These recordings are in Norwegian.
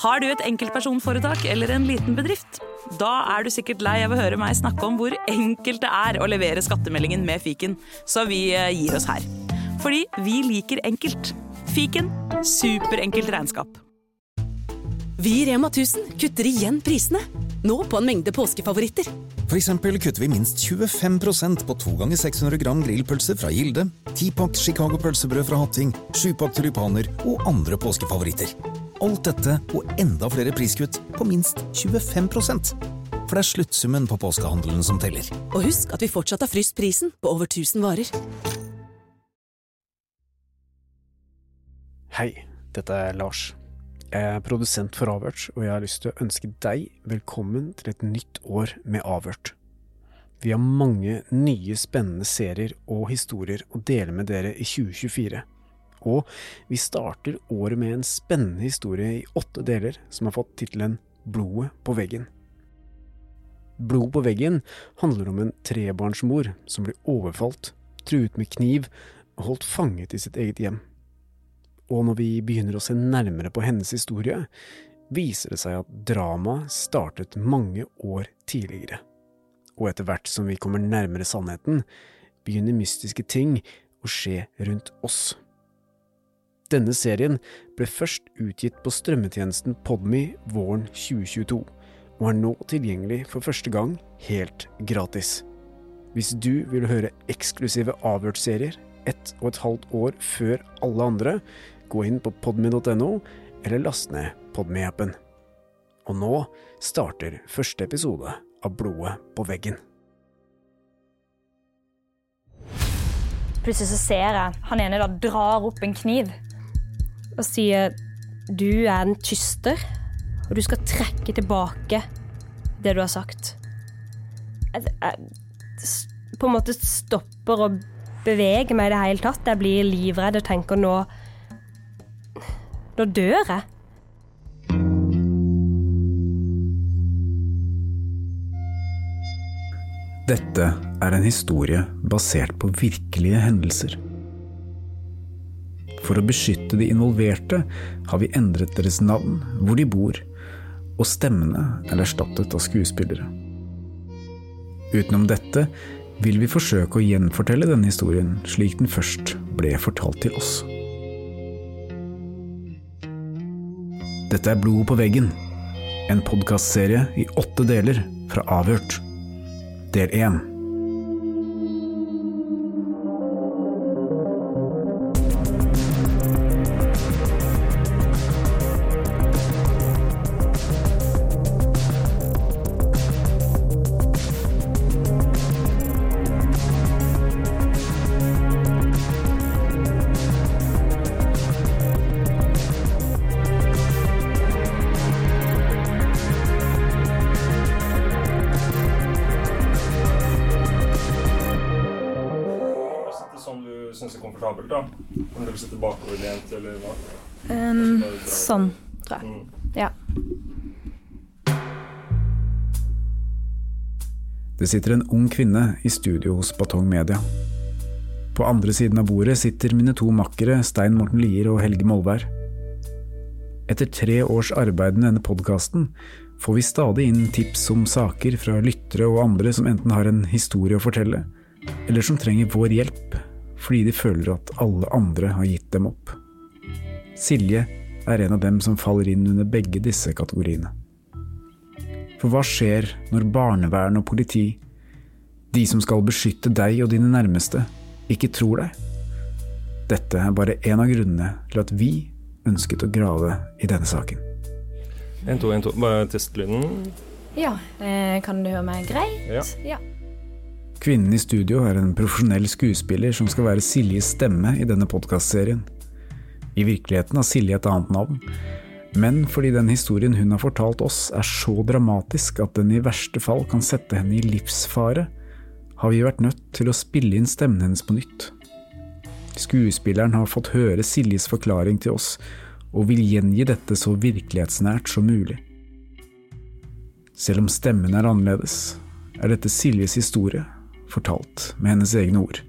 Har du et enkeltpersonforetak eller en liten bedrift? Da er du sikkert lei av å høre meg snakke om hvor enkelt det er å levere skattemeldingen med fiken, så vi eh, gir oss her. Fordi vi liker enkelt. Fiken superenkelt regnskap. Vi i Rema 1000 kutter igjen prisene. Nå på en mengde påskefavoritter. For eksempel kutter vi minst 25% på 2 ganger 600 gram grillpølse fra Gilde, 10-pakk Chicago pølsebrød fra Hatting, 7-pakk tulipaner og andre påskefavoritter. Alt dette og enda flere priskutt på minst 25% For det er sluttsummen på påskehandelen som teller. Og husk at vi fortsatt har fryst prisen på over 1000 varer. Hei, dette er Lars. Jeg er produsent for Avhørt, og jeg har lyst til å ønske deg velkommen til et nytt år med Avhørt. Vi har mange nye spennende serier og historier å dele med dere i 2024. Og vi starter året med en spennende historie i åtte deler som har fått tittelen Blodet på veggen. Blod på veggen handler om en trebarnsmor som blir overfalt, truet med kniv og holdt fanget i sitt eget hjem. Og når vi begynner å se nærmere på hennes historie, viser det seg at dramaet startet mange år tidligere. Og etter hvert som vi kommer nærmere sannheten, begynner mystiske ting å skje rundt oss. Denne serien ble først utgitt på strømmetjenesten Podme våren 2022, og er nå tilgjengelig for første gang helt gratis. Hvis du vil høre eksklusive avhørtsserier ett og et halvt år før alle andre, gå inn på podme.no, eller last ned Podme-appen. Og nå starter første episode av Blodet på veggen. Plutselig så ser jeg han ene da drar opp en kniv og sier du er en tyster, og du skal trekke tilbake det du har sagt. Jeg, jeg på en måte stopper å bevege meg i det hele tatt. Jeg blir livredd og tenker nå Nå dør jeg. Dette er en historie basert på virkelige hendelser. For å beskytte de involverte har vi endret deres navn, hvor de bor, og stemmene er erstattet av skuespillere. Utenom dette vil vi forsøke å gjenfortelle denne historien slik den først ble fortalt til oss. Dette er Blod på veggen, en podkastserie i åtte deler fra Avhørt. Del én. 100 bakoverlent, eller hva? Um, sånn, tror jeg. Mm. Ja. Det sitter en ung kvinne i studio hos Batong Media. På andre siden av bordet sitter mine to makkere Stein Morten Lier og Helge Molvær. Etter tre års arbeid med denne podkasten får vi stadig inn tips om saker fra lyttere og andre som enten har en historie å fortelle, eller som trenger vår hjelp fordi de føler at alle andre har gitt dem opp. Silje er en av dem som faller inn under begge disse kategoriene. For hva skjer når barnevern og politi, de som skal beskytte deg og dine nærmeste, ikke tror deg? Dette er bare en av grunnene til at vi ønsket å grave i denne saken. En, to, en, to. Bare testlyden. ja. Eh, kan du høre meg greit? Ja. ja. Kvinnen i studio er en profesjonell skuespiller som skal være Siljes stemme i denne podkastserien. I virkeligheten har Silje et annet navn, men fordi den historien hun har fortalt oss er så dramatisk at den i verste fall kan sette henne i livsfare, har vi vært nødt til å spille inn stemmen hennes på nytt. Skuespilleren har fått høre Siljes forklaring til oss, og vil gjengi dette så virkelighetsnært som mulig. Selv om stemmen er annerledes, er dette Siljes historie, fortalt med hennes egne ord.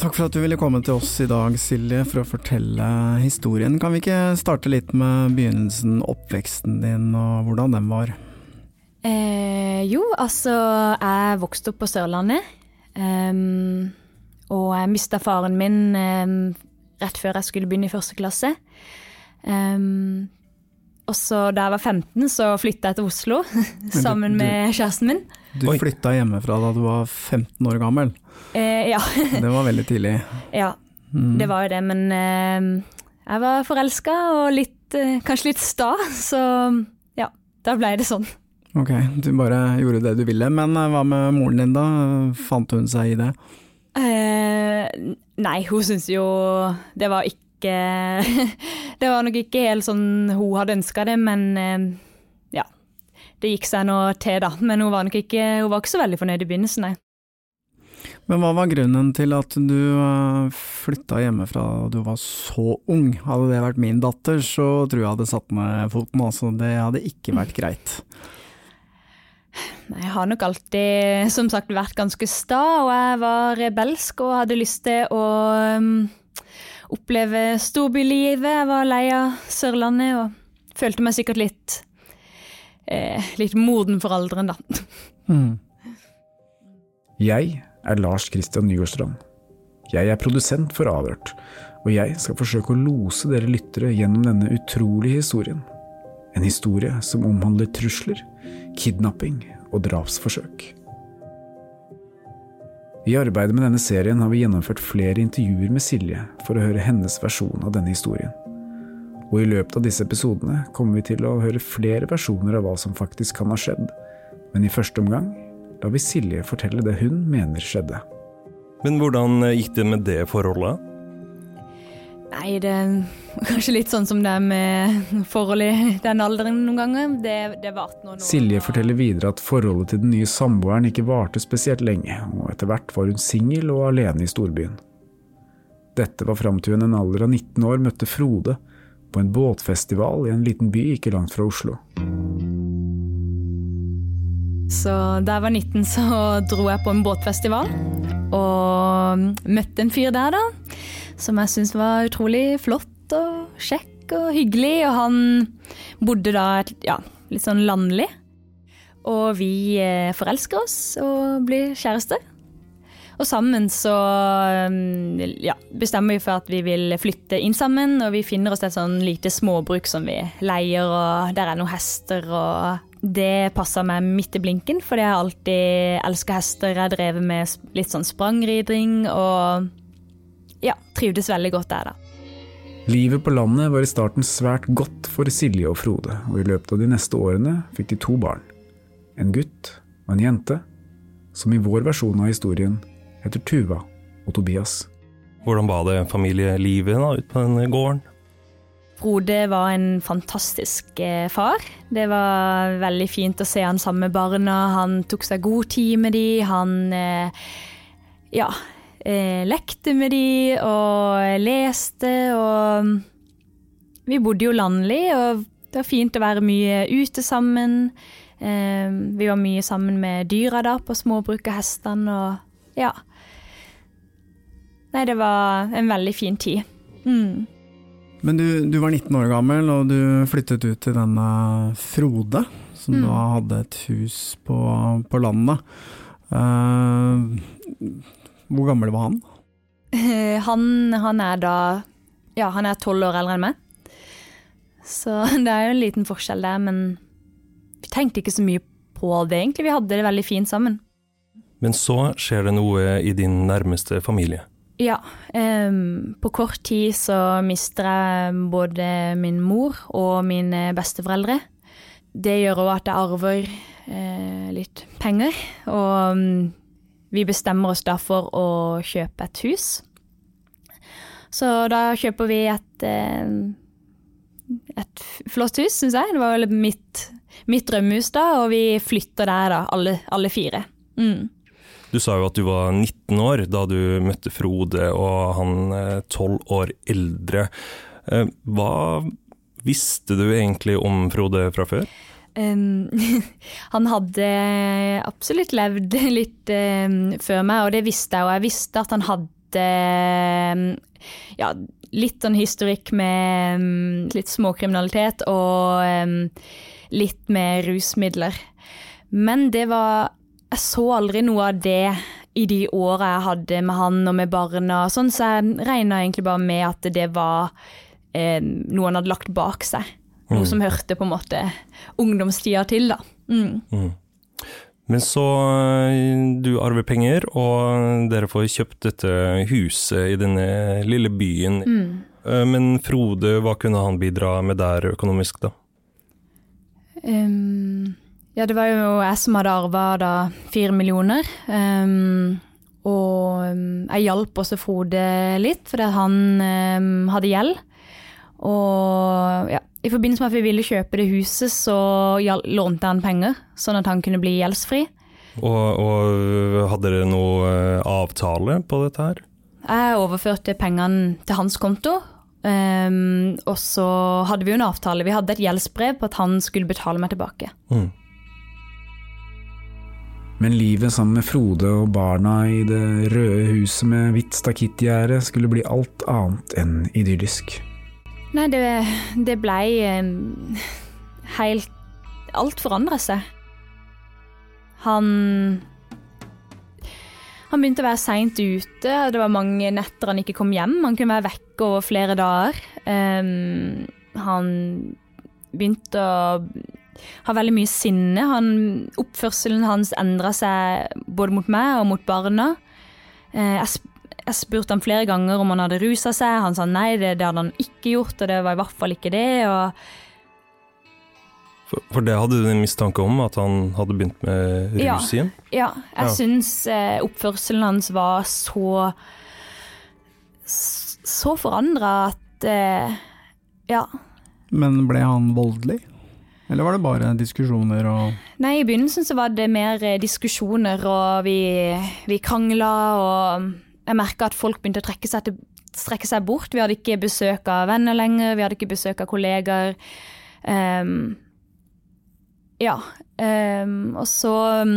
Takk for at du ville komme til oss i dag, Silje, for å fortelle historien. Kan vi ikke starte litt med begynnelsen, oppveksten din og hvordan den var? Eh, jo, altså, jeg vokste opp på Sørlandet. Um, og jeg mista faren min um, rett før jeg skulle begynne i første klasse. Um, og så da jeg var 15, så flytta jeg til Oslo sammen du- med kjæresten min. Du Oi. flytta hjemmefra da du var 15 år gammel. Eh, ja. Det var veldig tidlig. ja, Mm. det var jo det. Men eh, jeg var forelska og litt, eh, kanskje litt sta, så ja, da ble det sånn. Ok, du bare gjorde det du ville. Men eh, hva med moren din da? Fant hun seg i det? Eh, nei, hun syntes jo det var ikke Det var nok ikke helt sånn hun hadde ønska det, men eh. Det gikk seg nå til, da. Men hun var nok ikke, hun var ikke så veldig fornøyd i begynnelsen, nei. Men hva var grunnen til at du eh, flytta hjemmefra da du var så ung? Hadde det vært min datter, så tror jeg hadde satt ned foten, altså. Det hadde ikke vært greit. Jeg har nok alltid, som sagt, vært ganske sta, og jeg var rebelsk og hadde lyst til å um, oppleve storbylivet. Jeg var lei av Sørlandet og følte meg sikkert litt eh, litt moden for alderen, da. Mm. Jeg er Lars Christian Nygaardstrand Jeg er produsent for Avhørt, og jeg skal forsøke å lose dere lyttere gjennom denne utrolige historien. En historie som omhandler trusler, kidnapping og drapsforsøk. I arbeidet med denne serien har vi gjennomført flere intervjuer med Silje for å høre hennes versjon av denne historien. Og i løpet av disse episodene kommer vi til å høre flere versjoner av hva som faktisk kan ha skjedd, men i første omgang lar vi Silje fortelle det hun mener skjedde. Men hvordan gikk det med det forholdet? Nei, det er kanskje litt sånn som det er med forhold i den alderen noen ganger. Det, det varte noen år. Silje forteller videre at forholdet til den nye samboeren ikke varte spesielt lenge, og etter hvert var hun singel og alene i storbyen. Dette var fram til hun en alder av 19 år møtte Frode på en båtfestival i en liten by ikke langt fra Oslo. Så da jeg var 19 så dro jeg på en båtfestival og møtte en fyr der da, som jeg syntes var utrolig flott og kjekk og hyggelig, og han bodde da ja, litt sånn landlig. Og vi eh, forelsker oss og blir kjærester. Og sammen så um, ja, bestemmer vi for at vi vil flytte inn sammen, og vi finner oss et sånn lite småbruk som vi leier, og der er noen hester, og det passer meg midt i blinken, fordi jeg alltid elska hester. Jeg har med litt sånn sprangridning, og ja, trivdes veldig godt der, da. Livet på landet var i starten svært godt for Silje og Frode, og i løpet av de neste årene fikk de to barn. En gutt og en jente, som i vår versjon av historien heter Tuva og Tobias. Hvordan var det familielivet da, ute på den gården? Frode var en fantastisk eh, far. Det var veldig fint å se han sammen med barna. Han tok seg god tid med de. Han eh, ja, eh, lekte med de og leste og Vi bodde jo landlig, og det var fint å være mye ute sammen. Eh, vi var mye sammen med dyra da, på småbruk og hestene og ja. Nei, det var en veldig fin tid. Mm. Men du, du var 19 år gammel, og du flyttet ut til denne Frode, som Mm. da hadde et hus på, på landet. Uh, hvor gammel var han? Eh, Han, han er da Ja, han er tolv år eldre enn meg. Så det er jo en liten forskjell der, men vi tenkte ikke så mye på det, egentlig. Vi hadde det veldig fint sammen. Men så skjer det noe i din nærmeste familie. Ja. Um, på kort tid så mister jeg både min mor og mine besteforeldre. Det gjør òg at jeg arver eh, litt penger, og um, vi bestemmer oss da for å kjøpe et hus. Så da kjøper vi et, eh, et flott hus, syns jeg. Det var vel mitt, mitt drømmehus da, og vi flytter der da, alle, alle fire. Mm. Du sa jo at du var 19 år da du møtte Frode, og han eh, 12 år eldre. Eh, Hva visste du egentlig om Frode fra før? Um, han hadde absolutt levd litt um, før meg, og det visste jeg. Og jeg visste at han hadde mm, ja, litt sånn historikk med litt småkriminalitet og litt med rusmidler. Men det var Jeg så aldri noe av det i de åra jeg hadde med han og med barna, sånn, så jeg regna egentlig bare med at det var eh, noe han hadde lagt bak seg. Noe som hørte på en måte ungdomstida til, da. Mm. Men så eh, du arver penger, og dere får kjøpt dette huset i denne lille byen. Eh, Men Frode, hva kunne han bidra med der økonomisk, da? Um, ja, det var jo jeg som hadde arva da fire millioner. Um, og um, jeg hjalp også Frode litt, fordi han um, hadde gjeld. Og ja, i forbindelse med at vi ville kjøpe det huset, så lånte han penger, sånn at han kunne bli gjeldsfri. Og, og hadde dere noe eh, avtale på dette her? Jeg overførte pengene til hans konto. Um, og så hadde vi jo en avtale. Vi hadde et gjeldsbrev på at han skulle betale meg tilbake. Mm. Men livet sammen med Frode og barna i det røde huset med hvitt stakittgjerde skulle bli alt annet enn idyllisk. Nei, det, det blei helt Alt forandra seg. Han Han begynte å være seint ute. Det var mange netter han ikke kom hjem. Han kunne være vekke over flere dager. Um, han begynte å ha veldig mye sinne. Han, oppførselen hans endra seg både mot meg og mot barna. Eh, jeg, jeg spurte han flere ganger om han hadde rusa seg. Han sa nei, det, det hadde han ikke gjort, og det var i hvert fall ikke det. Og For, for det hadde du en mistanke om, at han hadde begynt med rus igjen? ja, jeg Ja. syns eh, oppførselen hans var så Så forandra at eh, Ja. Men ble han voldelig? Eller var det bare diskusjoner og Nei, i begynnelsen så var det mer eh, diskusjoner, og vi, vi krangla, og jeg merka at folk begynte å trekke seg, til, strekke seg bort. Vi hadde ikke besøk av venner lenger, vi hadde ikke besøk av kollegaer. Um, ja. Um, og så um,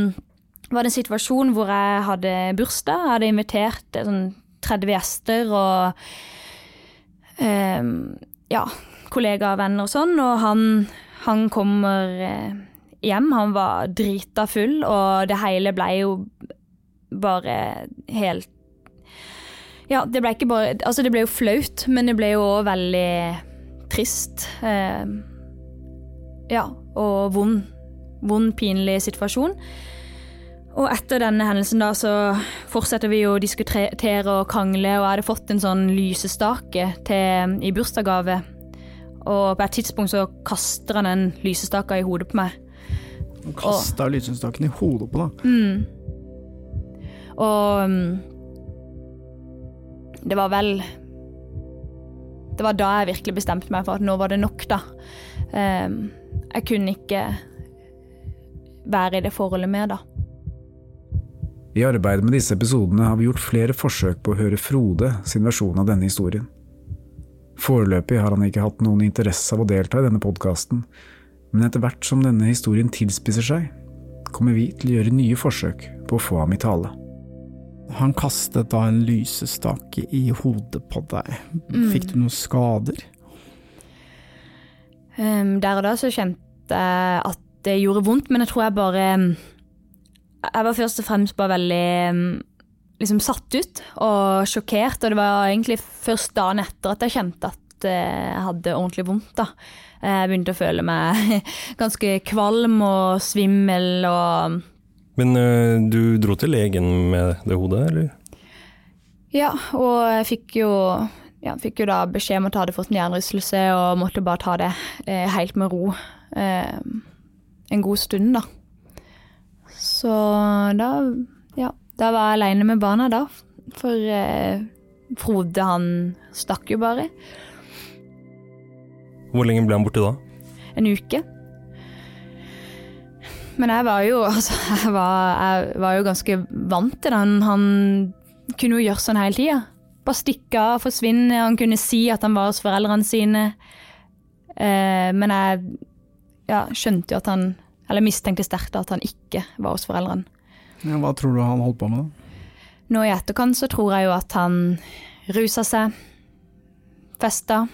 var det en situasjon hvor jeg hadde bursdag. Jeg hadde invitert eh, sånn 30 gjester og um, ja, kollegaer og venner og sånn, og han, han kommer eh, hjem. Han var drita full, og det hele ble jo bare helt Ja, det ble ikke bare Altså, det ble jo flaut, men det ble jo òg veldig trist. Eh, ja, og vond. Vond, pinlig situasjon. Og etter denne hendelsen da, så fortsetter vi å diskutere og krangle, og jeg hadde fått en sånn lysestake til, i bursdagsgave. Og på et tidspunkt så kaster han den lysestake i hodet på meg. Han kasta lysestaken i hodet på deg? Mm. Og mm, det var vel Det var da jeg virkelig bestemte meg for at nå var det nok, da. Ehm, jeg kunne ikke være i det forholdet mer, da. I arbeidet med disse episodene har vi gjort flere forsøk på å høre Frode sin versjon av denne historien. Foreløpig har han ikke hatt noen interesse av å delta i denne podkasten, men etter hvert som denne historien tilspisser seg, kommer vi til å gjøre nye forsøk på å få ham i tale. Han kastet da en lysestake i hodet på deg. Fikk du noen skader? Um, der og da så kjente jeg at det gjorde vondt, men jeg tror jeg bare Jeg var først og fremst bare veldig mm, liksom satt ut og sjokkert, og det var egentlig først dagen etter at jeg kjente at eh, jeg hadde ordentlig vondt. da. Jeg begynte å føle meg ganske kvalm og svimmel og Men eh, du dro til legen med det hodet, eller? Ja, og jeg fikk jo, ja, fikk jo da beskjed om at jeg hadde fått en hjernerystelse og måtte bare ta det eh, helt med ro eh, en god stund, da. Så da, ja, da var jeg aleine med barna da, for eh, Frode han stakk jo bare Hvor lenge ble han borte da? en uke. Men jeg var jo, altså, jeg var, jeg var jo ganske vant til det. Han, han kunne jo gjøre sånn hele tida. Bare stikke av, forsvinne. Han kunne si at han var hos foreldrene sine. Eh, men jeg ja, skjønte jo at han Eller mistenkte sterkt at han ikke var hos foreldrene. Ja, hva tror du han holdt på med da? Nå i etterkant så tror jeg jo at han rusa seg, festa,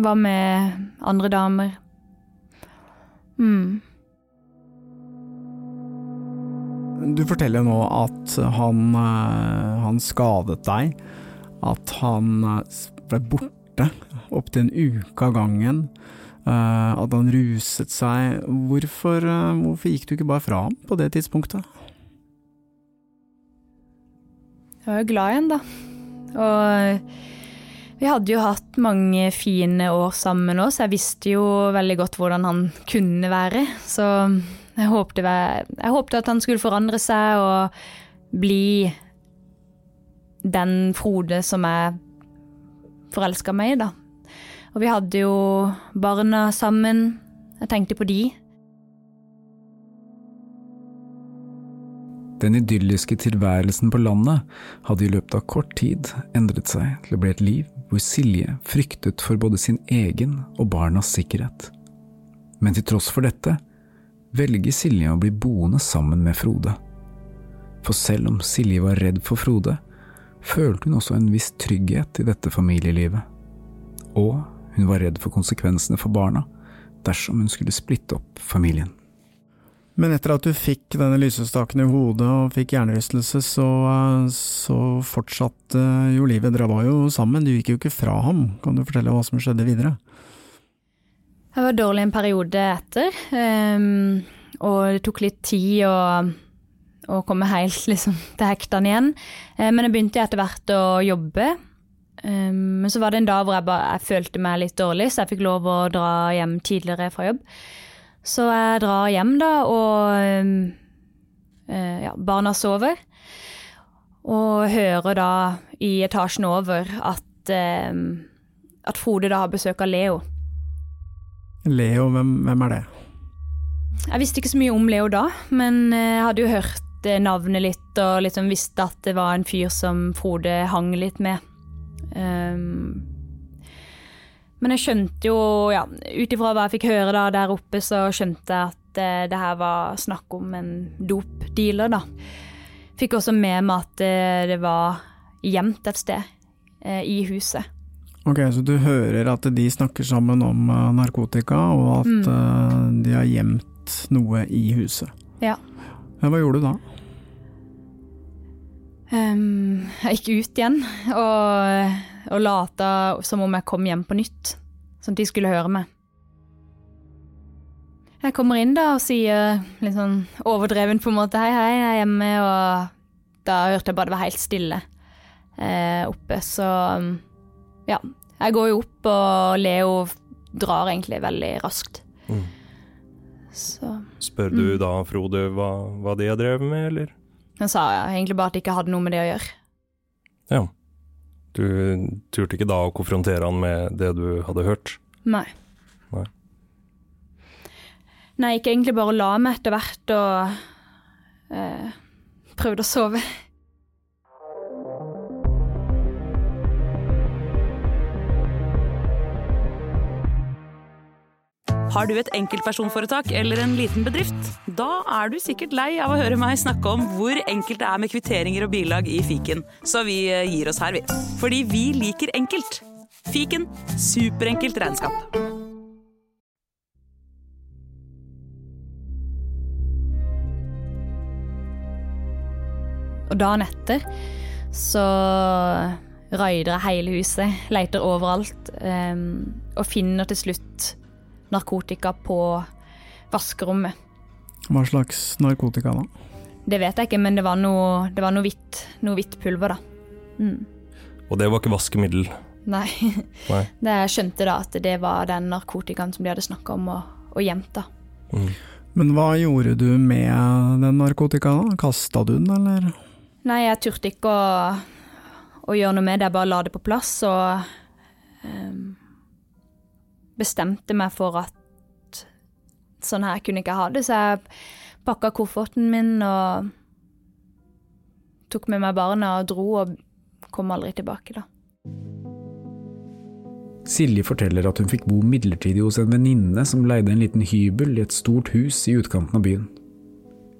var med andre damer. Mm. Du forteller nå at han, eh, han skadet deg, at han eh, ble borte opptil en uke av gangen, at han ruset seg. Hvorfor, hvorfor gikk du ikke bare fra ham på det tidspunktet? Jeg var jo glad igjen, da. Og vi hadde jo hatt mange fine år sammen òg, så jeg visste jo veldig godt hvordan han kunne være. Så jeg håpte, jeg håpte at han skulle forandre seg og bli den Frode som jeg forelska meg i, da. Og vi hadde jo barna sammen. Jeg tenkte på de. Den idylliske tilværelsen på landet hadde i løpet av kort tid endret seg til å bli et liv hvor Silje fryktet for både sin egen og barnas sikkerhet. Men til tross for dette velger Silje å bli boende sammen med Frode. For selv om Silje var redd for Frode, følte hun også en viss trygghet i dette familielivet. Og hun var redd for konsekvensene for barna dersom hun skulle splitte opp familien. Men etter at du fikk denne lysestaken i hodet og fikk hjernerystelse, så, så fortsatte jo livet. Dere var jo sammen, du gikk jo ikke fra ham. Kan du fortelle hva som skjedde videre? Jeg var dårlig en periode etter, um, og det tok litt tid å, å komme helt liksom, til hektene igjen. Um, men jeg begynte etter hvert å jobbe. Um, men så var det en dag hvor jeg, bare, jeg følte meg litt dårlig, så jeg fikk lov å dra hjem tidligere fra jobb. Så jeg drar hjem, da, og uh, ja, barna sover. Og hører da i etasjen over at, uh, at Frode da har besøk av Leo. Leo, hvem, hvem, er det? Jeg visste ikke så mye om Leo da, men jeg hadde jo hørt navnet litt og liksom visste at det var en fyr som Frode hang litt med. Um, men jeg skjønte jo, ja, ut ifra hva jeg fikk høre da der oppe, så skjønte jeg at uh, det her var snakk om en dopdealer, da. Fikk også med meg at uh, det var gjemt et sted uh, i huset. Ok, så du hører at de snakker sammen om narkotika, og at mm. de har gjemt noe i huset. Ja. Hva gjorde du da? Um, jeg gikk ut igjen og, og lata som om jeg kom hjem på nytt, sånn at de skulle høre meg. Jeg kommer inn da og sier litt sånn overdreven på en måte hei, hei, jeg er hjemme, og da hørte jeg bare det var helt stille eh, oppe, så ja. Jeg går jo opp, og Leo drar egentlig veldig raskt. Mm. Så Spør du mm. da Frode hva, hva de har drevet med, eller? Han sa jeg egentlig bare at det ikke hadde noe med det å gjøre. Ja. Du turte ikke da å konfrontere han med det du hadde hørt? Nei. Nei, Nei jeg gikk egentlig bare og la meg etter hvert og eh, prøvde å sove. Har du et enkeltpersonforetak eller en liten bedrift? Da er du sikkert lei av å høre meg snakke om hvor enkelt det er med kvitteringer og bilag i fiken, så vi eh, gir oss her, vi. Fordi vi liker enkelt. Fiken superenkelt regnskap. Og dagen etter så raider jeg hele huset, leiter overalt, um, og finner til slutt narkotika på vaskerommet. Hva slags narkotika da? Det vet jeg ikke, men det var noe, det var noe, hvitt, noe hvitt, pulver, da. Mm. Og det var ikke vaskemiddel? Nei. Nei. Det jeg skjønte da at det var den narkotikaen som de hadde snakka om og, og gjemt, da. Mm. Men hva gjorde du med den narkotikaen? Kasta du den, eller? Nei, jeg turte ikke å, å gjøre noe med det, jeg bare la det på plass og um, bestemte meg for at sånn her kunne jeg ikke ha det, så jeg pakka kofferten min og tok med meg barna og dro, og kom aldri tilbake, da. Silje forteller at hun fikk bo midlertidig hos en venninne som leide en liten hybel i et stort hus i utkanten av byen.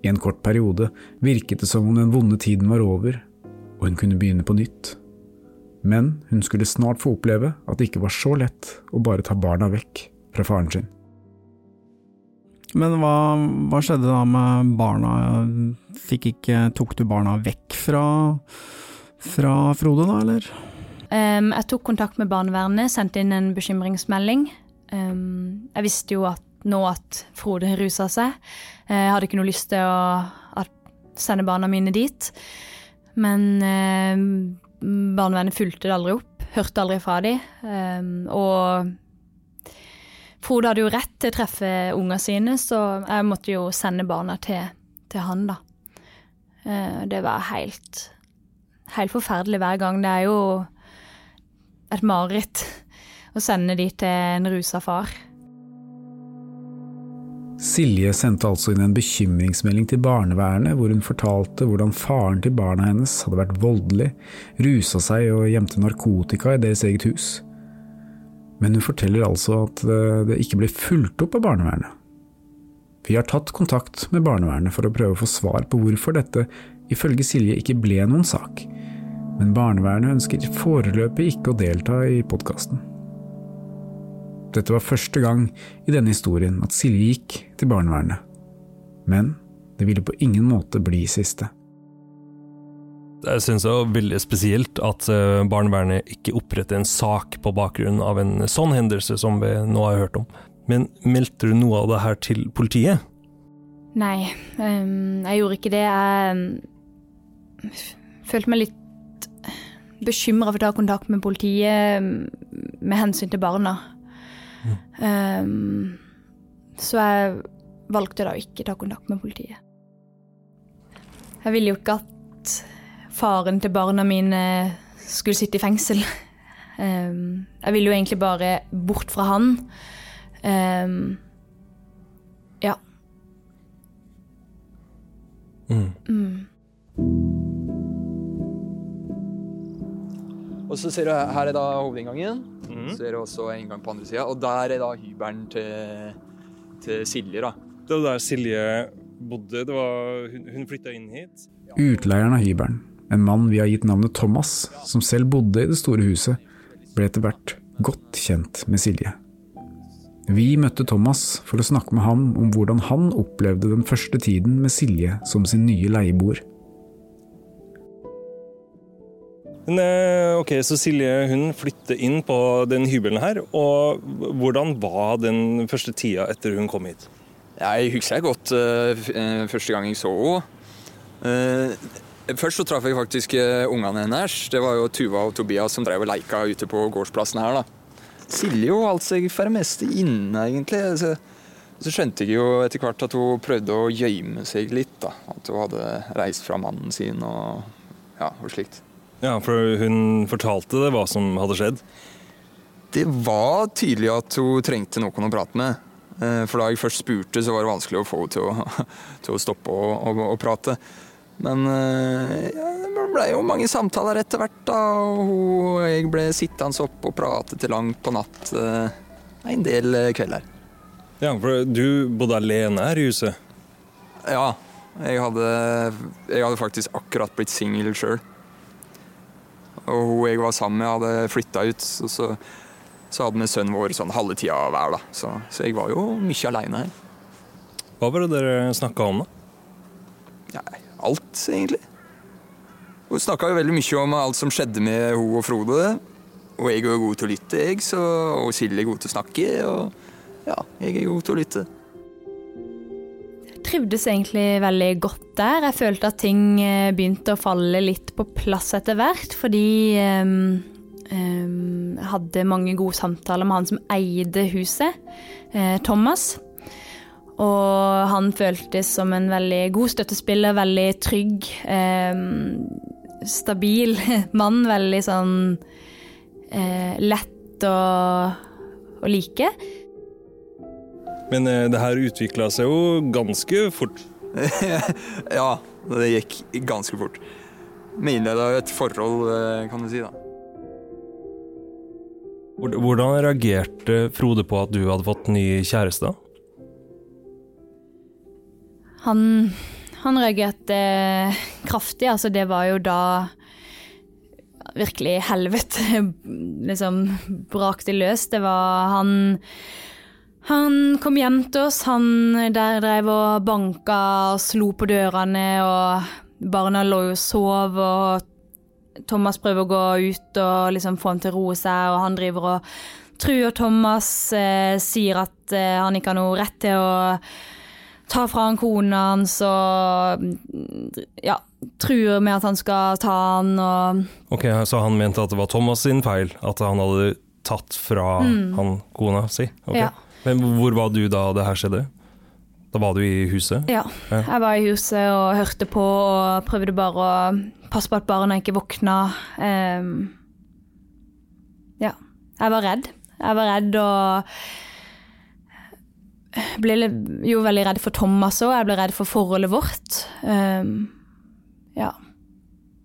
I en kort periode virket det som om den vonde tiden var over, og hun kunne begynne på nytt. Men hun skulle snart få oppleve at det ikke var så lett å bare ta barna vekk fra faren sin. Men hva, hva skjedde da med barna? Fikk ikke, tok du barna vekk fra, fra Frode, da, eller? Um, jeg tok kontakt med barnevernet, sendte inn en bekymringsmelding. Um, jeg visste jo at nå at Frode rusa seg. Jeg hadde ikke noe lyst til å sende barna mine dit. Men um, barnevernet fulgte det aldri opp, hørte aldri fra dem. og Frode hadde jo rett til å treffe unger sine, så jeg måtte jo sende barna til, til han, da. Uh, det var helt, helt forferdelig hver gang. Det er jo et mareritt å sende de til en rusa far. Silje sendte altså inn en bekymringsmelding til barnevernet, hvor hun fortalte hvordan faren til barna hennes hadde vært voldelig, rusa seg og gjemte narkotika i deres eget hus. Men hun forteller altså at det ikke ble fulgt opp av barnevernet. Vi har tatt kontakt med barnevernet for å prøve å få svar på hvorfor dette ifølge Silje ikke ble noen sak, men barnevernet ønsker foreløpig ikke å delta i podkasten. Dette var første gang i denne historien at Silje gikk til barnevernet. Men det ville på ingen måte bli siste. Jeg synes det er veldig spesielt at eh, barnevernet ikke oppretter en sak på bakgrunn av en sånn hendelse som vi nå har hørt om. Men meldte du noe av det her til politiet? Nei, um, jeg gjorde ikke det. Jeg følte meg litt bekymra for å ta kontakt med politiet med hensyn til barna. Um, så jeg valgte da å ikke ta kontakt med politiet. Jeg ville jo ikke at faren til barna mine skulle sitte i fengsel. Um, jeg ville jo egentlig bare bort fra han. Um, ja. Mm. Mm. Og så ser du her er da hovedinngangen. Mm. Så er det også en gang på andre sida. Og der er da hybelen til, til Silje, da. Det var der Silje bodde. Det var, hun hun flytta inn hit. Utleieren av hybelen, en mann vi har gitt navnet Thomas, som selv bodde i det store huset, ble etter hvert godt kjent med Silje. Vi møtte Thomas for å snakke med ham om hvordan han opplevde den første tiden med Silje som sin nye leieboer. Men eh, ok, Så Silje hun flytter inn på den hybelen her. og Hvordan var den første tida etter hun kom hit? Jeg husker godt uh, første gang jeg så henne. Uh, først så traff jeg faktisk ungene hennes. Det var jo Tuva og Tobias som drev og leika ute på gårdsplassen her. da. Silje holdt seg for det meste inne, egentlig. Så, så, skjønte jeg jo etter hvert at hun prøvde å gjemme seg litt. da. At hun hadde reist fra mannen sin og, ja, og slikt. Ja, for hun fortalte det hva som hadde skjedd? Det var tydelig at hun trengte noen å prate med. For da jeg først spurte, så var det vanskelig å få henne til å, til å stoppe å, å, å, prate. Men ja, det ble jo mange samtaler etter hvert, da. Og jeg ble sittende opp og prate til langt på natt en del kvelder. Ja, for du bodde alene her i huset? Ja. Jeg hadde, jeg hadde faktisk akkurat blitt singel sjøl. Og hun jeg var sammen med, hadde flytta ut. Og så, så hadde vi sønnen vår sånn halve tida hver. da. Så, så, jeg var jo mye aleine her. Hva var det dere snakka om, da? Nei, alt, egentlig. Hun snakka jo veldig mye om alt som skjedde med hun og Frode. Og jeg er god til å lytte, jeg, så, og Silje er god til å snakke. Og ja, jeg er god til å lytte. Trivdes egentlig veldig godt der. Jeg følte at ting begynte å falle litt på plass etter hvert, fordi um, um, jeg hadde mange gode samtaler med han som eide huset, uh, Thomas. Og han føltes som en veldig god støttespiller, veldig trygg, um, stabil mann. Veldig sånn uh, lett å, å like. Men eh, det her utvikla seg jo ganske fort. ja, det gikk ganske fort. Vi innleda et forhold, kan du si. da. Hvordan reagerte Frode på at du hadde fått ny kjæreste? Han, Han reagerte kraftig. Altså, det var jo da virkelig helvete liksom brakte løs. Det var han Han kom hjem til oss. Han der drev og banka og slo på dørene, og barna lå og sov, og Thomas prøver å gå ut og liksom få ham til å roe seg, og han driver og truer Thomas, eh, sier at eh, han ikke har noe rett til å ta fra han kona hans og ja, truer med at han skal ta han og Ok, Så han mente at det var Thomas sin feil, at han hadde tatt fra Mm. han kona si? Okay. Ja. Men hvor var du da det her skjedde? Da var du i huset? Ja. Ja. Jeg var i huset og hørte på og prøvde bare å passe på at barna ikke våkna. Um, ja. Jeg var redd. Jeg var redd og ble jo veldig redd for Thomas òg. Jeg ble redd for forholdet vårt. Um, ja.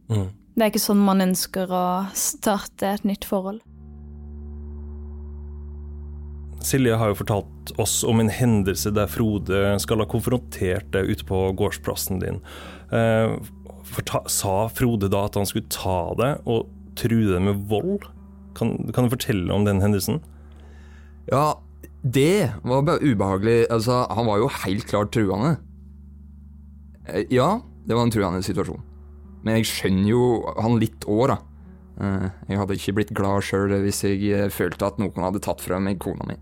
Mm. Det er ikke sånn man ønsker å starte et nytt forhold. Silje har jo fortalt oss om en hendelse der Frode skal ha konfrontert deg ute på gårdsplassen din. Eh, forta sa Frode da at han skulle ta deg og true deg med vold? Kan, kan du fortelle om den hendelsen? Ja, det var bare ubehagelig. Altså, han var jo helt klart truende. Eh, Ja, det var en truende situasjon. Men jeg skjønner jo han litt òg, da. Eh, Jeg hadde ikke blitt glad sjøl hvis jeg eh, følte at noen hadde tatt fra meg kona mi.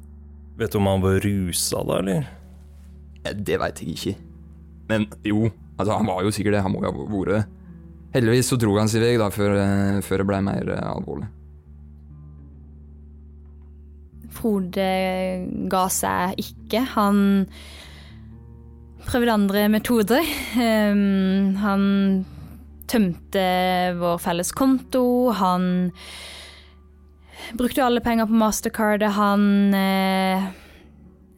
Vet du om han var rusa da, eller? Eh, Det veit jeg ikke. Men jo, altså han var jo sikkert det. Han må jo ha vært det. Heldigvis så dro han sin vei da, før, eh, før det ble mer eh, alvorlig. Frode ga seg ikke. Han prøvde andre metoder. Ehm, han tømte vår felles konto. Han brukte jo alle penger på mastercardet. Han eh,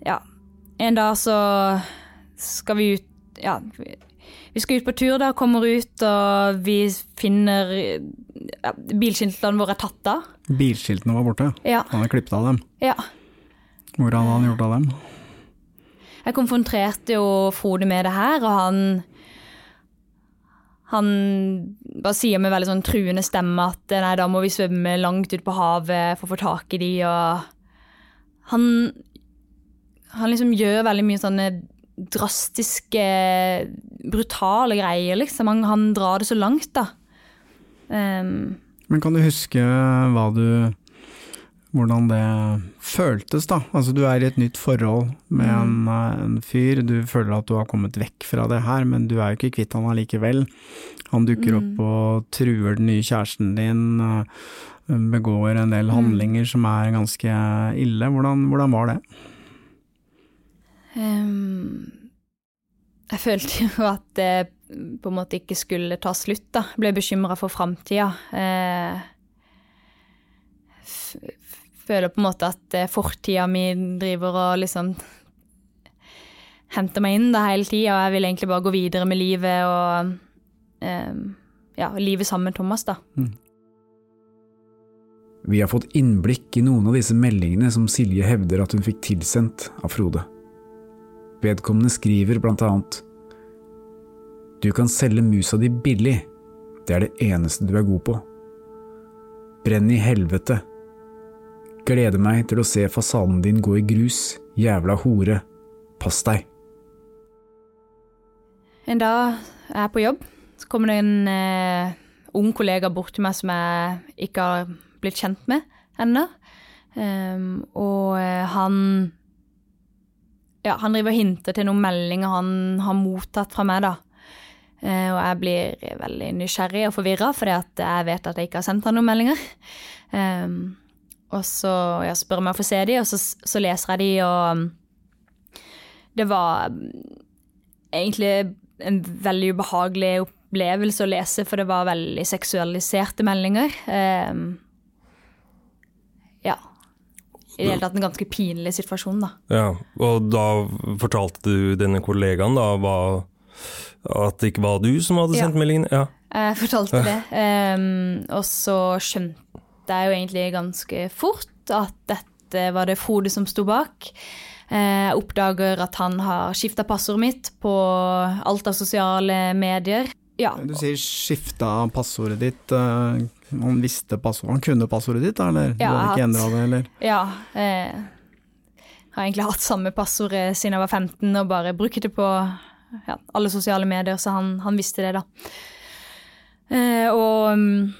Ja. En dag så skal vi ut Ja, vi skal ut på tur, da. Kommer ut, og vi finner ja, Bilskiltene våre er tatt av. Bilskiltene var borte. Ja. Han hadde klippet av dem. ja. Hvor hadde han gjort av dem? Jeg konfronterte jo Frode med det her, og han Han bare sier med veldig sånn truende stemme at nei, da må vi svømme langt ut på havet for å få tak i de, og han Han liksom gjør veldig mye sånne drastiske, brutale greier, liksom. Han, han drar det så langt, da. Um, Men kan du huske hva du hvordan det føltes, da. Altså du er i et nytt forhold med en, eh, en fyr, du føler at du har kommet vekk fra det her, men du er jo ikke kvitt han allikevel. Han dukker opp og truer den nye kjæresten din, eh, begår en del handlinger som er ganske ille. Hvordan, hvordan var det? Um, jeg følte jo at det på en måte ikke skulle ta slutt, da. Ble bekymra for framtida. Eh, f- f- føler på en måte at eh, fortida mi driver og liksom henter meg inn da hele tida, og jeg vil egentlig bare gå videre med livet og ehm, ja, livet sammen med Thomas, da. Vi har fått innblikk i noen av disse meldingene som Silje hevder at hun fikk tilsendt av Frode. Vedkommende skriver blant annet Du kan selge musa di billig, det er det eneste du er god på. Brenn i helvete. Gleder meg til å se fasaden din gå i grus, jævla hore. Pass deg. En dag er jeg på jobb, så kommer det en eh, ung kollega bort til meg som jeg ikke har blitt kjent med ennå. Um, og eh, han Ja, han driver og hinter til noen meldinger han har mottatt fra meg, da. Eh, og jeg blir veldig nysgjerrig og forvirra, fordi jeg vet at jeg ikke har sendt han noen meldinger. Ehm, og så jeg spør om jeg får se de, og så, så leser jeg de, og det var egentlig en veldig ubehagelig opplevelse å lese, for det var veldig seksualiserte meldinger. Um, ja. I det hele tatt en ganske pinlig situasjon, da. Ja, og da fortalte du denne kollegaen da hva, at det ikke var du som hadde Ja. sendt meldingen? Ja. Jeg fortalte det. Um, og så skjønte jeg jo egentlig ganske fort at dette var det Frode som sto bak. Eh, Jeg oppdager at han har skifta passordet mitt på alt av sosiale medier. Ja, Du sier skifta passordet ditt. eh, Han visste passordet, han kunne passordet ditt, eller? Ja, du hadde ikke endra det, eller? ja eh, har egentlig hatt samme passord eh, siden jeg var 15 og bare brukt det på ja, alle sosiale medier, så han, han visste det, da. Eh, og mm,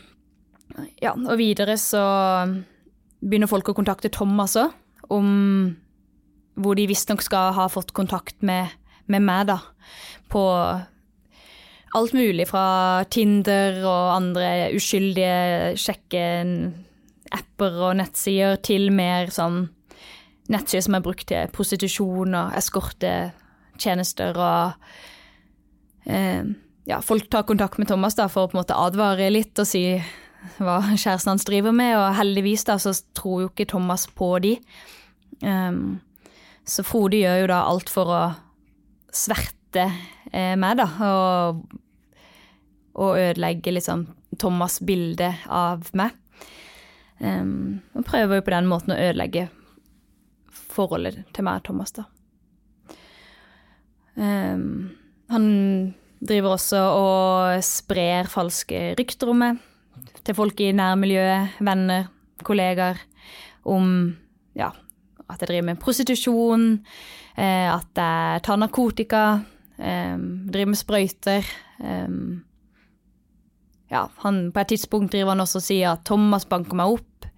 ja, og videre så begynner folk å kontakte Thomas òg, om hvor de visstnok skal ha fått kontakt med, med meg, da. På alt mulig fra Tinder og andre uskyldige sjekke-apper og nettsider til mer sånn nettsider som er brukt til prostitusjon og eskortetjenester og eh, Ja, folk tar kontakt med Thomas da for å på en måte advare litt og si hva kjæresten hans driver med, og heldigvis da så tror jo ikke Thomas på de. Um, så Frode gjør jo da alt for å sverte eh, meg, da, og, og ødelegge liksom Thomas' bilde av meg. Um, og prøver jo på den måten å ødelegge forholdet til meg og Thomas, da. Um, han driver også og sprer falske rykter om meg til folk i nærmiljøet, venner, kollegaer, om ja, at jeg driver med prostitusjon, eh, at jeg tar narkotika, eh, driver med sprøyter. Eh, ja, han, på et tidspunkt driver han også og sier at Thomas banker meg opp.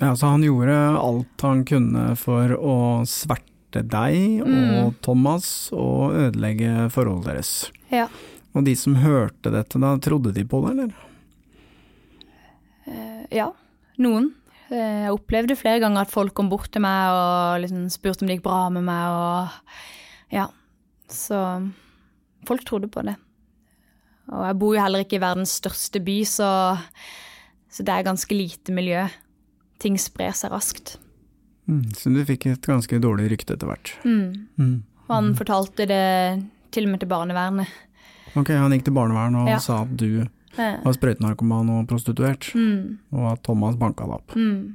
Ja, så han gjorde alt han kunne for å sverte deg og Thomas og ødelegge forholdet deres. Ja. Og de som hørte dette, da trodde de på det, eller? Ja, noen. Eh, Jeg opplevde flere ganger at folk kom bort til meg og liksom spurte om det gikk bra med meg, og ja. Så folk trodde på det. Og jeg bor jo heller ikke i verdens største by, så, så det er ganske lite miljø. Ting sprer seg raskt. Mm, så du fikk et ganske dårlig rykte etter hvert. Mm. Mm. Og han fortalte det til og med til barnevernet. Ok, han gikk til barnevernet og Ja. sa at du var sprøytenarkoman og prostituert, Mm, og at Thomas banka det opp. mm.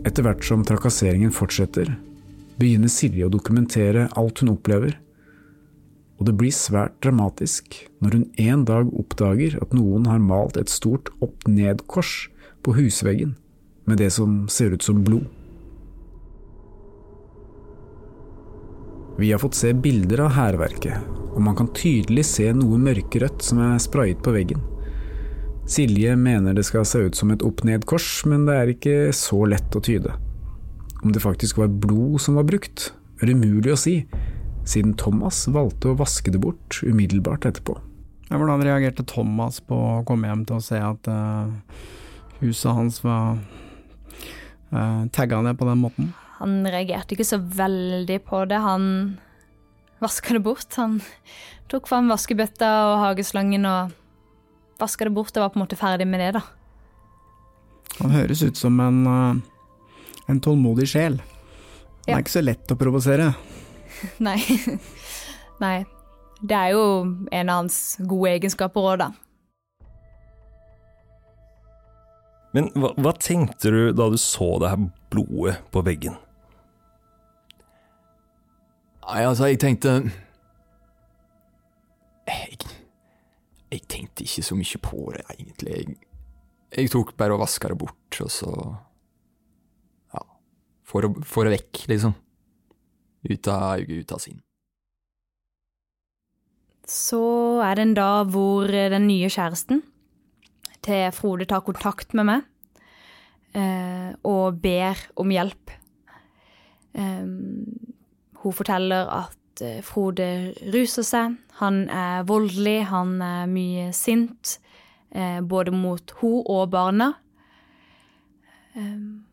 Etter hvert som trakasseringen fortsetter, begynner Silje å dokumentere alt hun opplever. Og det blir svært dramatisk når hun en dag oppdager at noen har malt et stort opp-ned-kors på husveggen med det som ser ut som blod. Vi har fått se bilder av hærverket, og man kan tydelig se noe mørkerødt som er sprayet på veggen. Silje mener det skal se ut som et opp-ned-kors, men det er ikke så lett å tyde. Om det faktisk var blod som var brukt, er umulig å si, siden Thomas valgte å vaske det bort umiddelbart etterpå. Ja, hvordan reagerte Thomas på å komme hjem til å se at uh, huset hans var uh, tagga ned på den måten? Han reagerte ikke så veldig på det. Han vaska det bort. Han tok fram vaskebøtta og hageslangen og vaska det bort. og var på en måte ferdig med det, da. Han høres ut som en, eh, en tålmodig sjel. Han Ja. er ikke så lett å provosere. Nei. Nei. Det er jo en av hans gode egenskaper òg, da. Men hva, hva tenkte du da du så det her blodet på veggen? Nei, altså, jeg tenkte jeg, jeg tenkte ikke så mye på det, egentlig. Jeg, jeg tok bare og vaska det bort, og så Ja. Få det, vekk, liksom. Ut av øyet, ut av sinn. Så er det en dag hvor den nye kjæresten til Frode tar kontakt med meg eh, og ber om hjelp. Eh, hun forteller at at eh, Frode ruser seg. Han er voldelig, han er mye sint. Eh, både mot hun og barna. Um,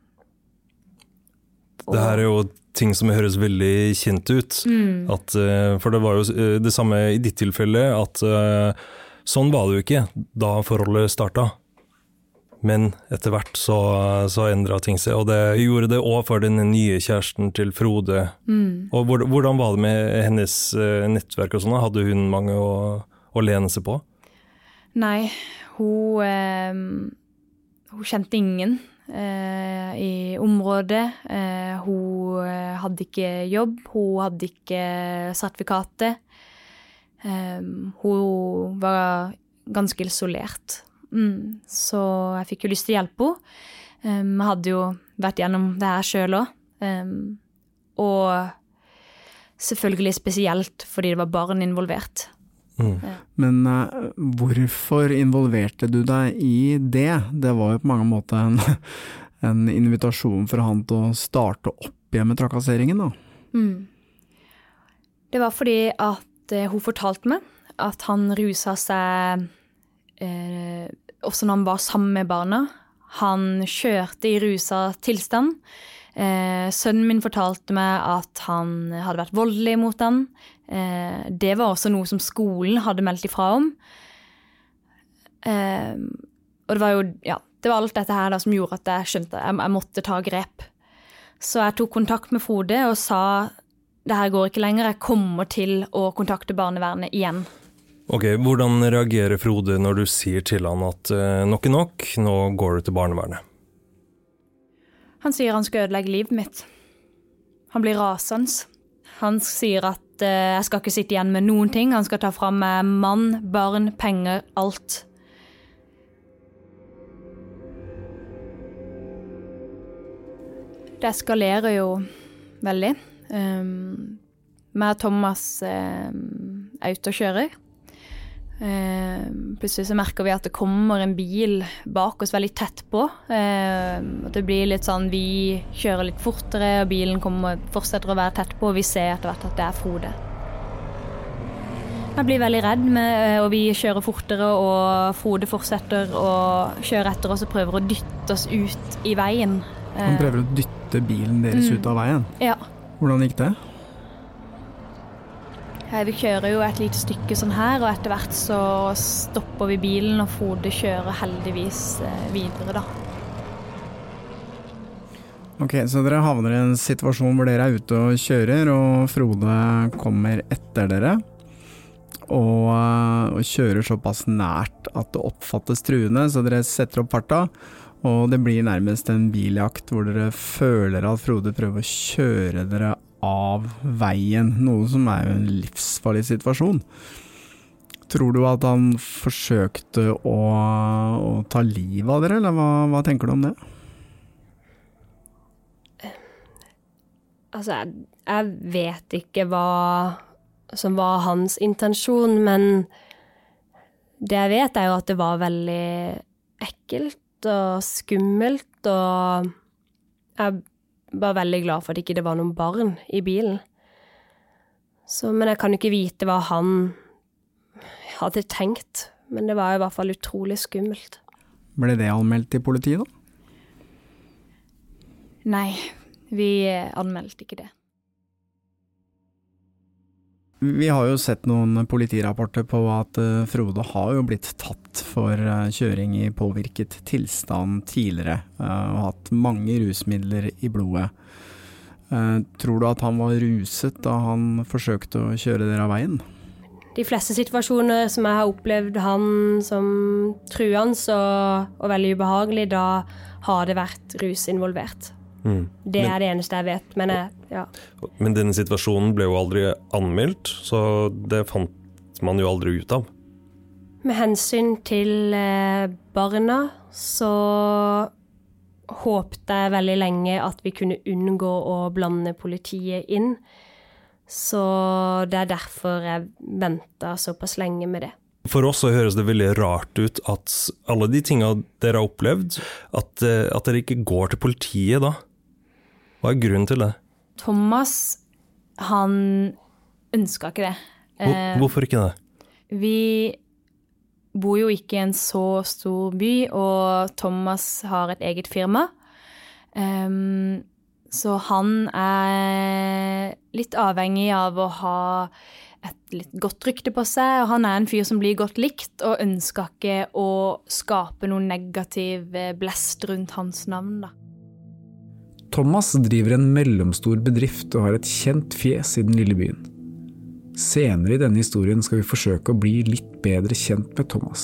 det her er jo ting som høres veldig kjent ut. Mm. At, eh, for det var jo det samme i ditt tilfelle, at sånn var det jo ikke da forholdet starta. Men etter hvert så, så endra ting seg, og det gjorde det òg for den nye kjæresten til Frode. Mm. Og Hvordan var det med hennes nettverk og sånn? Hadde hun mange å, å lene seg på? Nei, hun, eh, hun kjente ingen eh, i området. Eh, hun hadde ikke jobb, hun hadde ikke sertifikatet. hun var ganske isolert. Mm, så jeg fikk jo lyst til å hjelpe henne. Um, jeg hadde jo vært gjennom det her sjøl òg. Um, og selvfølgelig spesielt fordi det var barn involvert. Mm. Ja. Men uh, hvorfor involverte du deg i det? Det var jo på mange måter en, en invitasjon for han til å starte opp igjen med trakasseringen, da. Mm. Det var fordi at uh, hun fortalte meg at han rusa seg uh, også når han var sammen med barna. Han kjørte i rusa tilstand. Eh, sønnen min fortalte meg at han hadde vært voldelig mot han. Eh, det var også noe som skolen hadde meldt ifra om. Eh, og det var jo ja, det var alt dette her da, som gjorde at jeg skjønte jeg, jeg måtte ta grep. Så jeg tok kontakt med Frode og sa det her går ikke lenger, jeg kommer til å kontakte barnevernet igjen. Ok, Hvordan reagerer Frode når du sier til han at uh, nok er nok, nå går du til barnevernet? Han sier han skal ødelegge livet mitt. Han blir rasende. Han sier at uh, jeg skal ikke sitte igjen med noen ting. Han skal ta fra meg mann, barn, penger, alt. Det eskalerer jo veldig. Meg og Thomas er ute og kjører. Eh, plutselig så merker vi at det kommer en bil bak oss veldig tett på. Eh, det blir litt sånn vi kjører litt fortere, og bilen kommer, fortsetter å være tett på, og vi ser etter hvert at det er Frode. Jeg blir veldig redd, med, eh, og vi kjører fortere, og Frode fortsetter å kjøre etter oss og prøver å dytte oss ut i veien. Han prøver å dytte bilen deres mm. ut av veien? Ja. Hvordan gikk det? Vi kjører jo et lite stykke sånn her, og etter hvert så stopper vi bilen, og Frode kjører heldigvis eh, videre, da. Ok, så dere havner i en situasjon hvor dere er ute og kjører, og Frode kommer etter dere. Og, eh, og kjører såpass nært at det oppfattes truende, så dere setter opp farta. Og det blir nærmest en biljakt hvor dere føler at Frode prøver å kjøre dere av veien, noe som er en livsfarlig situasjon. Tror du at han forsøkte å, å ta livet av dere, eller hva, hva, tenker du om det? Altså, jeg, jeg vet ikke hva som var hans intensjon, men det jeg vet, er jo at det var veldig ekkelt og skummelt, og jeg var veldig glad for at ikke det var noen barn i bilen. Så, men jeg kan jo ikke vite hva han hadde tenkt. Men det var i hvert fall utrolig skummelt. Ble det anmeldt til politiet, da? Nei, vi anmeldte ikke det. Vi har jo sett noen politirapporter på at eh, Frode har jo blitt tatt for eh, kjøring i påvirket tilstand tidligere, eh, og hatt mange rusmidler i blodet. Tror du at han var ruset da han forsøkte å kjøre dere av veien? De fleste situasjoner som jeg har opplevd han som truende og, og veldig ubehagelig, da har det vært rus involvert. Mm. Det men, er det eneste jeg vet. Men, jeg, ja. men denne situasjonen ble jo aldri anmeldt, så det fant man jo aldri ut av. Med hensyn til eh, barna, så håpte jeg veldig lenge at vi kunne unngå å blande politiet inn. Så det er derfor jeg venta såpass lenge med det. For oss så høres det veldig rart ut at alle de tinga dere har opplevd, at, eh, at dere ikke går til politiet da. Hva er grunnen til det? Thomas, han ønska ikke det. Hvor, hvorfor ikke det? Vi bor jo ikke i en så stor by, og Thomas har et eget firma. Um, så han er litt avhengig av å ha et litt godt rykte på seg, og han er en fyr som blir godt likt, og ønsker ikke å skape noen negativ eh, blest rundt hans navn, da. Thomas driver en mellomstor bedrift og har et kjent fjes i den lille byen. Senere i denne historien skal vi forsøke å bli litt bedre kjent med Thomas.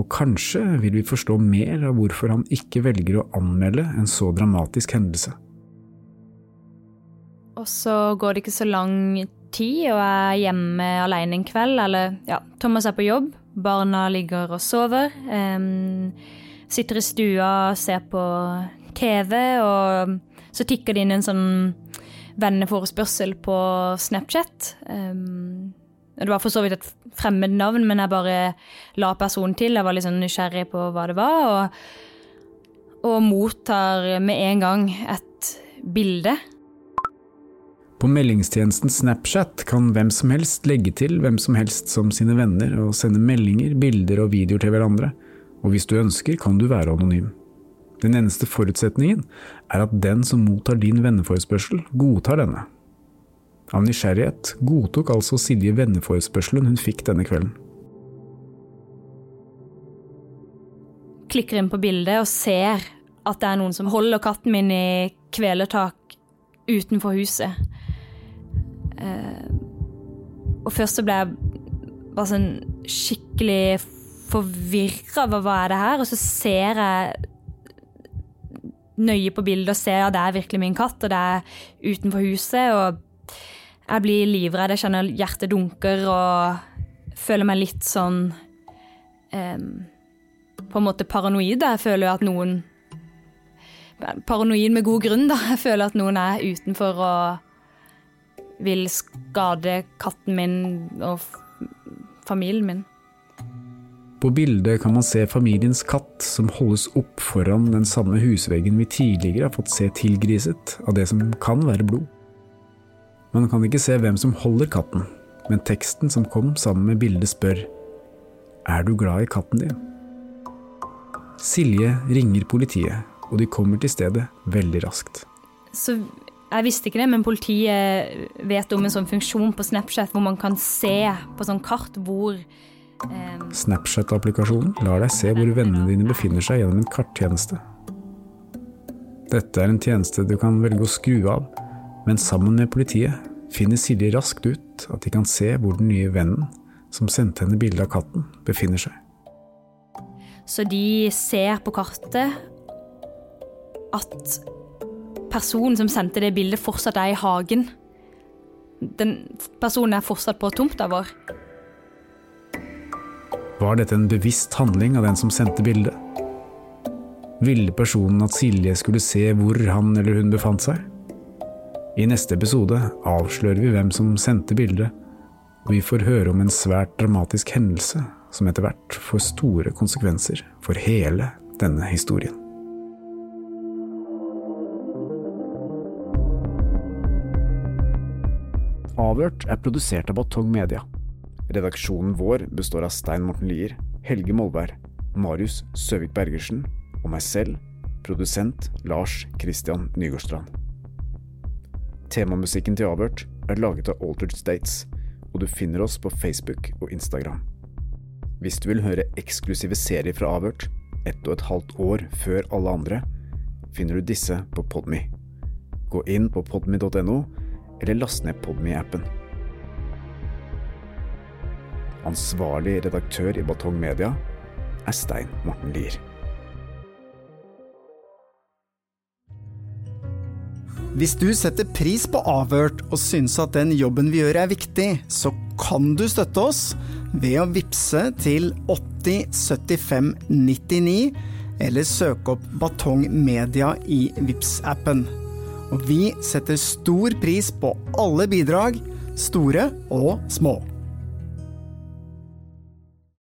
Og kanskje vil vi forstå mer av hvorfor han ikke velger å anmelde en så dramatisk hendelse. Og så går det ikke så lang tid, og er hjemme alene en kveld. Eller ja, Thomas er på jobb, barna ligger og sover. Um, sitter i stua og ser på TV, og så tikker det inn en sånn venneforespørsel på Snapchat. Um, det var for så vidt et fremmed navn, men jeg bare la personen til. Jeg var litt sånn nysgjerrig på hva det var, og, og mottar med en gang et bilde på meldingstjenesten Snapchat kan hvem som helst legge til hvem som helst som sine venner og sende meldinger, bilder og videoer til hverandre, og hvis du ønsker kan du være anonym. Den eneste forutsetningen er at den som mottar din venneforespørsel, godtar denne. Av nysgjerrighet godtok altså Silje venneforespørselen hun fikk denne kvelden. Klikker inn på bildet og ser at det er noen som holder katten min i kvelertak utenfor huset. Eh, og først så ble jeg bare sånn skikkelig forvirra over hva er det her, og så ser jeg nøye på bildet og ser at det er virkelig min katt, og det er utenfor huset, og jeg blir livredd, jeg kjenner hjertet dunker og føler meg litt sånn um, På en måte paranoid. Jeg føler at noen Paranoid med god grunn, da. Jeg føler at noen er utenfor og vil skade katten min og familien min. På bildet kan man se familiens katt som holdes opp foran den samme husveggen vi tidligere har fått se tilgriset av det som kan være blod. Man kan ikke se hvem som holder katten, men teksten som kom sammen med bildet spør Er du glad i katten din? Silje ringer politiet, og de kommer til stedet veldig raskt. Så jeg visste ikke det, men politiet vet om en sånn funksjon på Snapchat hvor man kan se på sånn kart hvor Snapchat-applikasjonen lar deg se hvor vennene dine befinner seg gjennom en karttjeneste. Dette er en tjeneste du kan velge å skru av, men sammen med politiet finner Silje raskt ut at de kan se hvor den nye vennen, som sendte henne bilde av katten, befinner seg. Så de ser på kartet at personen som sendte det bildet, fortsatt er i hagen. Den personen er fortsatt på tomta vår. Var dette en bevisst handling av den som sendte bildet? Ville personen at Silje skulle se hvor han eller hun befant seg? I neste episode avslører vi hvem som sendte bildet, og vi får høre om en svært dramatisk hendelse som etter hvert får store konsekvenser for hele denne historien. Avhørt er produsert av Batong Media. Redaksjonen vår består av Stein Morten Lier, Helge Molvær, Marius Søvik Bergersen og meg selv, produsent Lars Christian Nygårdstrand. Temamusikken til Avhørt er laget av Altered States, og du finner oss på Facebook og Instagram. Hvis du vil høre eksklusive serier fra Avhørt, ett og et halvt år før alle andre, finner du disse på Podme. Gå inn på podme.no eller last ned Podme-appen. Ansvarlig redaktør i Batong Media er Stein Morten Lier. Hvis du setter pris på Avhørt og syns at den jobben vi gjør er viktig, så kan du støtte oss ved å vippse til 8075 99 eller søke opp Batong Media i vips appen og vi setter stor pris på alle bidrag, store og små.